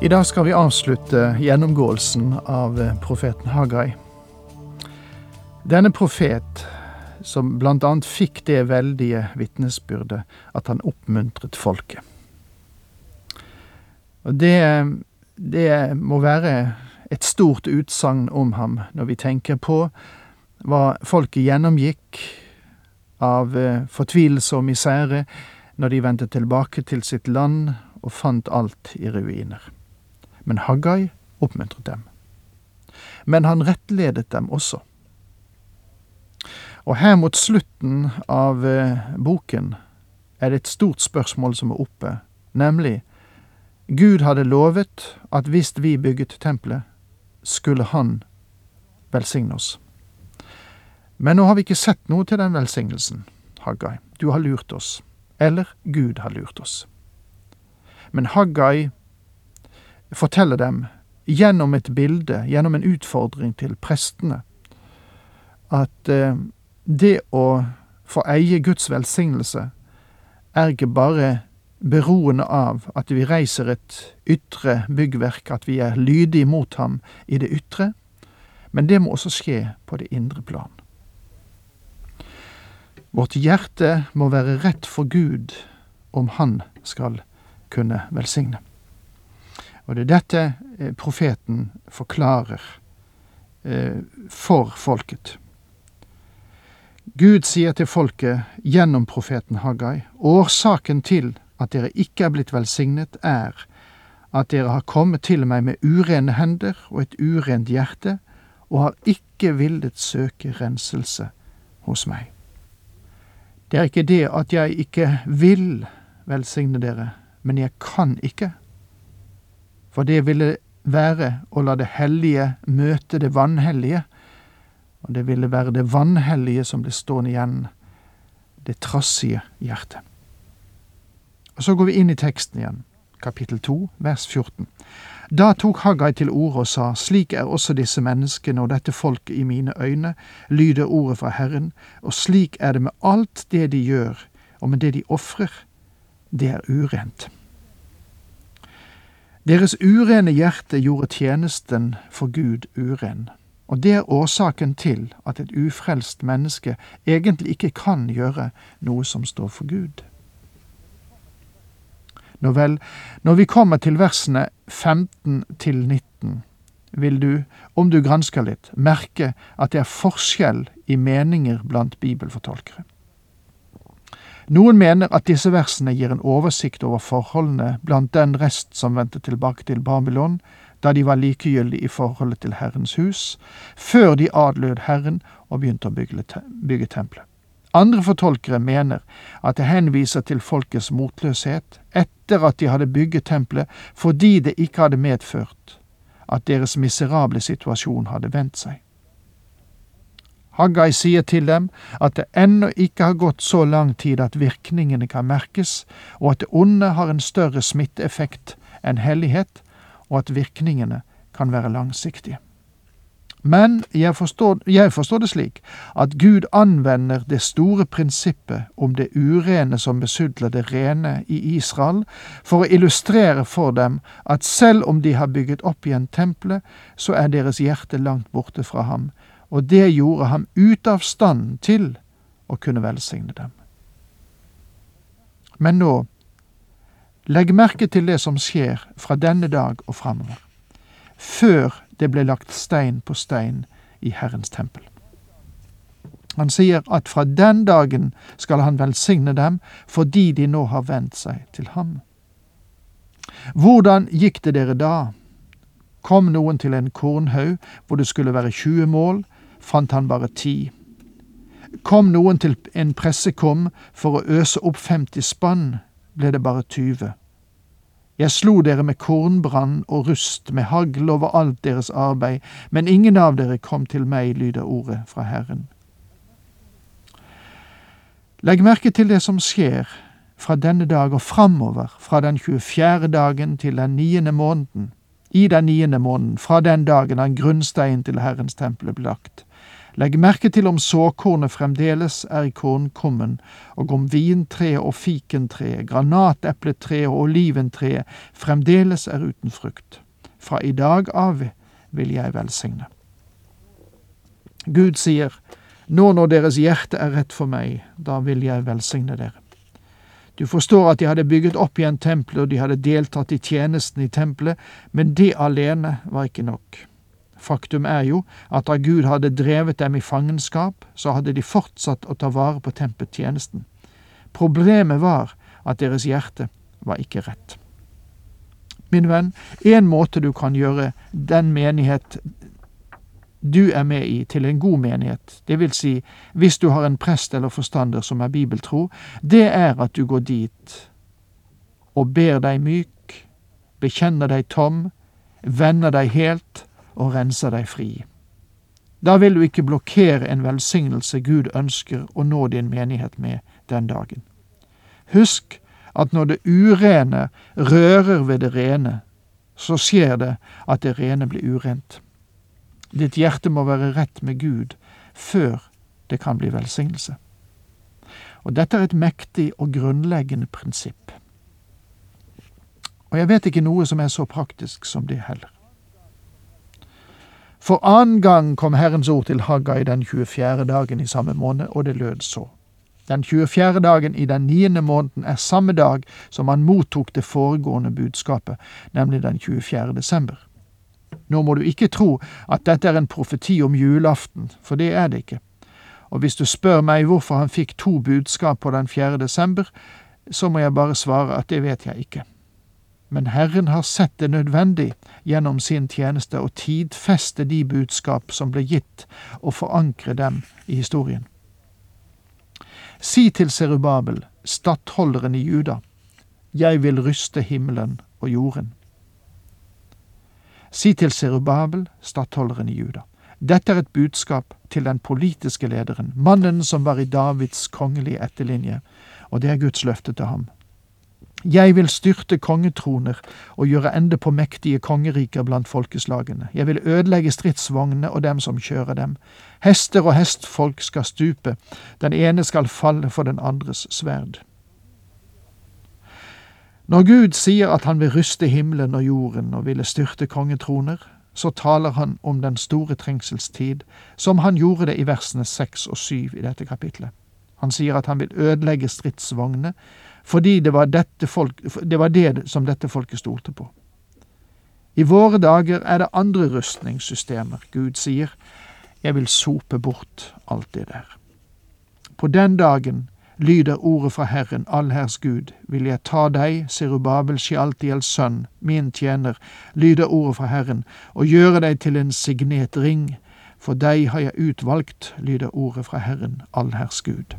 I dag skal vi avslutte gjennomgåelsen av eh, profeten Haggai. Denne profet, som annet fikk det veldige vitnesbyrdet at han oppmuntret folket. Og det, det må være et stort utsagn om ham når vi tenker på hva folket gjennomgikk av eh, fortvilelse og misere når de vendte tilbake til sitt land og fant alt i ruiner men Haggai oppmuntret dem. Men han rettledet dem også. Og her mot slutten av eh, boken er det et stort spørsmål som er oppe, nemlig Gud hadde lovet at hvis vi bygget tempelet, skulle han velsigne oss. Men nå har vi ikke sett noe til den velsignelsen, Haggai. Du har lurt oss. Eller Gud har lurt oss. Men Haggai forteller dem gjennom et bilde, gjennom en utfordring til prestene, at eh, det å få eie Guds velsignelse er ikke bare beroende av at vi reiser et ytre byggverk, at vi er lydige mot ham i det ytre, men det må også skje på det indre plan. Vårt hjerte må være rett for Gud om Han skal kunne velsigne. Og det er dette eh, profeten forklarer eh, for folket. Gud sier til folket gjennom profeten Haggai årsaken til at dere ikke er blitt velsignet, er at dere har kommet til meg med urene hender og et urent hjerte, og har ikke villet søke renselse hos meg. Det er ikke det at jeg ikke vil velsigne dere, men jeg kan ikke for det ville være å la det hellige møte det vanhellige, og det ville være det vanhellige som ble stående igjen, det trassige hjertet. Og Så går vi inn i teksten igjen, kapittel 2, vers 14. Da tok Haggai til orde og sa, slik er også disse menneskene og dette folket i mine øyne, lyder ordet fra Herren, og slik er det med alt det de gjør, og med det de ofrer, det er urent. Deres urene hjerte gjorde tjenesten for Gud uren, og det er årsaken til at et ufrelst menneske egentlig ikke kan gjøre noe som står for Gud. Nå vel, når vi kommer til versene 15 til 19, vil du, om du gransker litt, merke at det er forskjell i meninger blant bibelfortolkere. Noen mener at disse versene gir en oversikt over forholdene blant den rest som vendte tilbake til Babylon, da de var likegyldige i forholdet til Herrens hus, før de adlød Herren og begynte å bygge, tempelet. Andre fortolkere mener at det henviser til folkets motløshet etter at de hadde bygget tempelet fordi det ikke hadde medført at deres miserable situasjon hadde vendt seg. Haggai sier til dem at det ennå ikke har gått så lang tid at virkningene kan merkes, og at det onde har en større smitteeffekt enn hellighet, og at virkningene kan være langsiktige. Men jeg forstår, jeg forstår, det slik at Gud anvender det store prinsippet om det urene som besudler det rene i Israel, for å illustrere for dem at selv om de har bygget opp igjen tempelet, så er deres hjerte langt borte fra ham, og det gjorde ham ute av stand til å kunne velsigne dem. Men nå, legg merke til det som skjer fra denne dag og framover, før det ble lagt stein på stein i Herrens tempel. Han sier at fra den dagen skal han velsigne dem fordi de nå har vendt seg til ham. Hvordan gikk det dere da? Kom noen til en kornhaug hvor det skulle være 20 mål, fant han bare ti. Kom noen til en pressekom for å øse opp 50 spann, ble det bare 20. Jeg slo dere med kornbrann og rust, med hagl over alt deres arbeid, men ingen av dere kom til meg, lyder ordet fra Herren. Legg merke til det som skjer fra denne dag og framover, fra den 24. dagen til den niende måneden, i den niende måneden, fra den dagen han grunnsteinen til Herrens tempel ble lagt. Legg merke til om såkornet fremdeles er i kornkummen, og om vintreet og fikentreet, granatepletreet og oliventreet fremdeles er uten frukt. Fra i dag av vil jeg velsigne. Gud sier, nå når deres hjerte er rett for meg, da vil jeg velsigne dere. Du forstår at de hadde bygget opp igjen tempelet, og de hadde deltatt i tjenesten i tempelet, men det alene var ikke nok. Faktum er jo at da Gud hadde drevet dem i fangenskap, så hadde de fortsatt å ta vare på tempeltjenesten. Problemet var at deres hjerte var ikke rett. Min venn, én måte du kan gjøre den menighet du er med i, til en god menighet, det vil si hvis du har en prest eller forstander som er bibeltro, det er at du går dit og ber deg myk, bekjenner deg tom, vender deg helt og renser deg fri. Da vil du ikke blokkere en velsignelse Gud ønsker å nå din menighet med den dagen. Husk at når det urene rører ved det rene, så skjer det at det rene blir urent. Ditt hjerte må være rett med Gud før det kan bli velsignelse. Og dette er et mektig og grunnleggende prinsipp. Og jeg vet ikke noe som er så praktisk som det heller. For annen gang kom Herrens ord til Haggai den 24. dagen i samme måned, og det lød så. Den 24. dagen i den niende måneden er samme dag som han mottok det foregående budskapet, nemlig den 24. desember. Nå må du ikke tro at dette er en profeti om julaften, for det er det ikke. Og hvis du spør meg hvorfor han fikk to budskap på den 4. desember, så må jeg bare svare at det vet jeg ikke men Herren har sett det nødvendig gjennom sin tjeneste å tidfeste de budskap som ble gitt, og forankre dem i historien. Si til Serubabel, stattholderen i Juda, jeg vil ryste himmelen og jorden. Si til Serubabel, stattholderen i Juda, dette er et budskap til den politiske lederen, mannen som var i Davids kongelige etterlinje, og det er Guds løfte til ham. Jeg vil styrte kongetroner og gjøre ende på mektige kongeriker blant folkeslagene. Jeg vil ødelegge stridsvognene og dem som kjører dem. Hester og hestfolk skal stupe, den ene skal falle for den andres sverd. Når Gud sier at han vil ryste himmelen og jorden og ville styrte kongetroner, så taler han om den store trengselstid, som han gjorde det i versene seks og syv i dette kapitlet. Han sier at han vil ødelegge stridsvognene, fordi det var, folk, det var det som dette folket stolte på. I våre dager er det andre rustningssystemer. Gud sier, jeg vil sope bort alt det der. På den dagen lyder ordet fra Herren, allherrs Gud, vil jeg ta deg, Serubabel Sjaltiels sønn, min tjener, lyder ordet fra Herren, og gjøre deg til en signet ring, for deg har jeg utvalgt, lyder ordet fra Herren, allherrs Gud.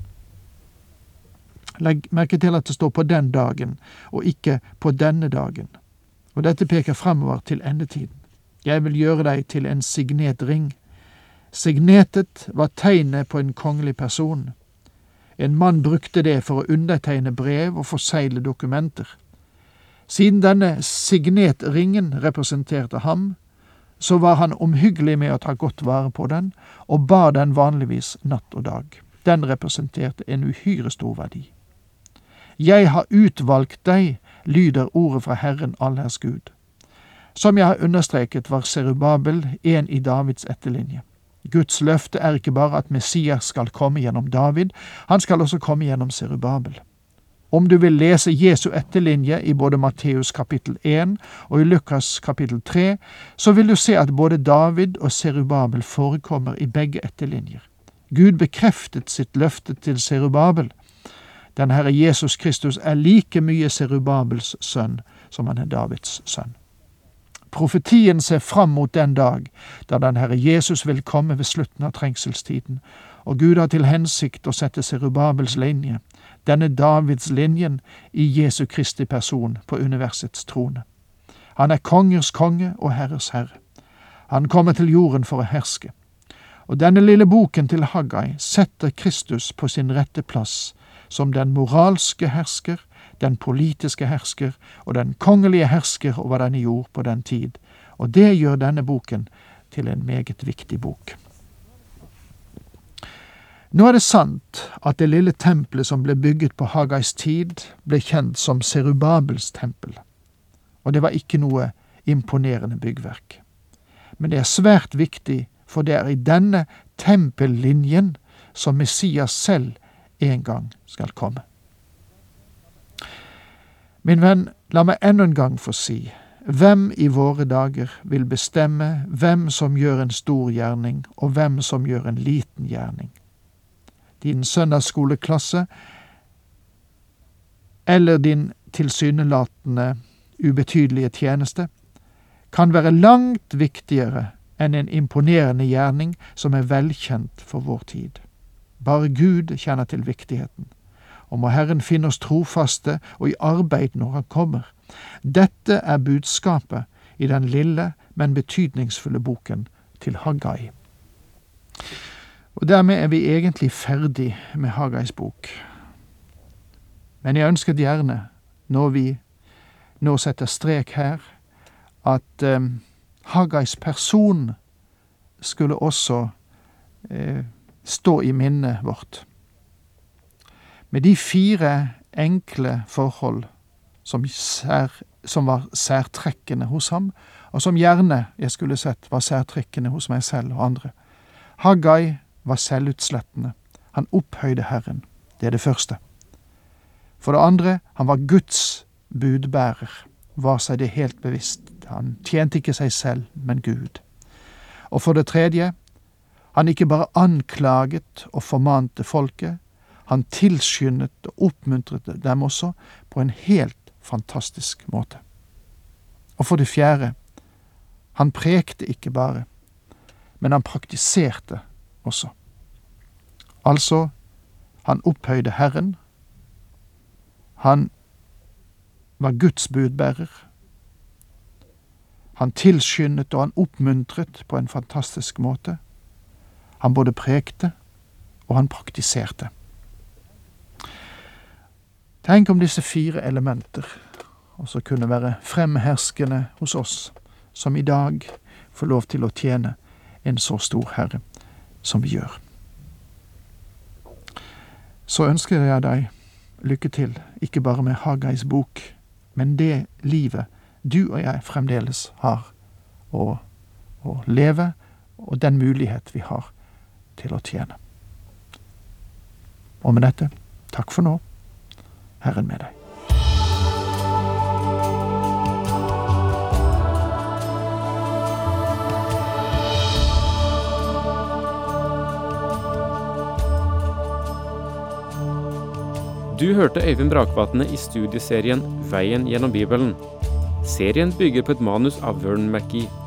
Legg merke til at det står på den dagen, og ikke på denne dagen. Og dette peker fremover til endetiden. Jeg vil gjøre deg til en signet ring. Signetet var tegnet på en kongelig person. En mann brukte det for å undertegne brev og forsegle dokumenter. Siden denne signetringen representerte ham, så var han omhyggelig med å ta godt vare på den, og bar den vanligvis natt og dag. Den representerte en uhyre stor verdi. Jeg har utvalgt deg, lyder ordet fra Herren allherrs Gud. Som jeg har understreket, var Serubabel en i Davids etterlinje. Guds løfte er ikke bare at Messias skal komme gjennom David, han skal også komme gjennom Serubabel. Om du vil lese Jesu etterlinje i både Matteus kapittel 1 og i Lukas kapittel 3, så vil du se at både David og Serubabel forekommer i begge etterlinjer. Gud bekreftet sitt løfte til Serubabel den Herre Jesus Kristus er like mye Serubabels sønn som han er Davids sønn. Profetien ser fram mot den dag da den Herre Jesus vil komme ved slutten av trengselstiden, og Gud har til hensikt å sette Serubabels linje, denne Davids linjen, i Jesu Kristi person på universets trone. Han er kongers konge og herres herre. Han kommer til jorden for å herske. Og denne lille boken til Haggai setter Kristus på sin rette plass som den moralske hersker, den politiske hersker og den kongelige hersker over denne jord på den tid, og det gjør denne boken til en meget viktig bok. Nå er det sant at det lille tempelet som ble bygget på Hagais tid, ble kjent som Serubabels tempel, og det var ikke noe imponerende byggverk. Men det er svært viktig, for det er i denne tempellinjen som Messias selv en gang skal komme. Min venn, la meg enda en gang få si, hvem i våre dager vil bestemme hvem som gjør en stor gjerning, og hvem som gjør en liten gjerning? Din søndagsskoleklasse eller din tilsynelatende ubetydelige tjeneste kan være langt viktigere enn en imponerende gjerning som er velkjent for vår tid. Bare Gud kjenner til viktigheten. Og må Herren finne oss trofaste og i arbeid når Han kommer. Dette er budskapet i den lille, men betydningsfulle boken til Haggai. Og dermed er vi egentlig ferdig med Haggais bok. Men jeg ønsket gjerne, når vi nå setter strek her, at eh, Haggais person skulle også eh, stå i minnet vårt. Med de fire enkle forhold som, sær, som var særtrekkende hos ham, og som gjerne jeg skulle sett var særtrekkende hos meg selv og andre. Haggai var selvutslettende. Han opphøyde Herren. Det er det første. For det andre, han var Guds budbærer, var seg det helt bevisst. Han tjente ikke seg selv, men Gud. Og for det tredje, han ikke bare anklaget og formante folket, han tilskyndet og oppmuntret dem også på en helt fantastisk måte. Og for det fjerde, han prekte ikke bare, men han praktiserte også. Altså, han opphøyde Herren, han var Guds budbærer, han tilskyndet og han oppmuntret på en fantastisk måte, han både prekte og han praktiserte. Tenk om disse fire elementer også kunne være fremherskende hos oss, som i dag får lov til å tjene en så stor Herre som vi gjør. Så ønsker jeg deg lykke til, ikke bare med Hagais bok, men det livet du og jeg fremdeles har å, å leve, og den mulighet vi har til å tjene. Og med dette, takk for nå. Herren med deg. Du hørte Øyvind Brakvatne i studieserien Veien gjennom Bibelen. Serien bygger på et manus av Vern McGee.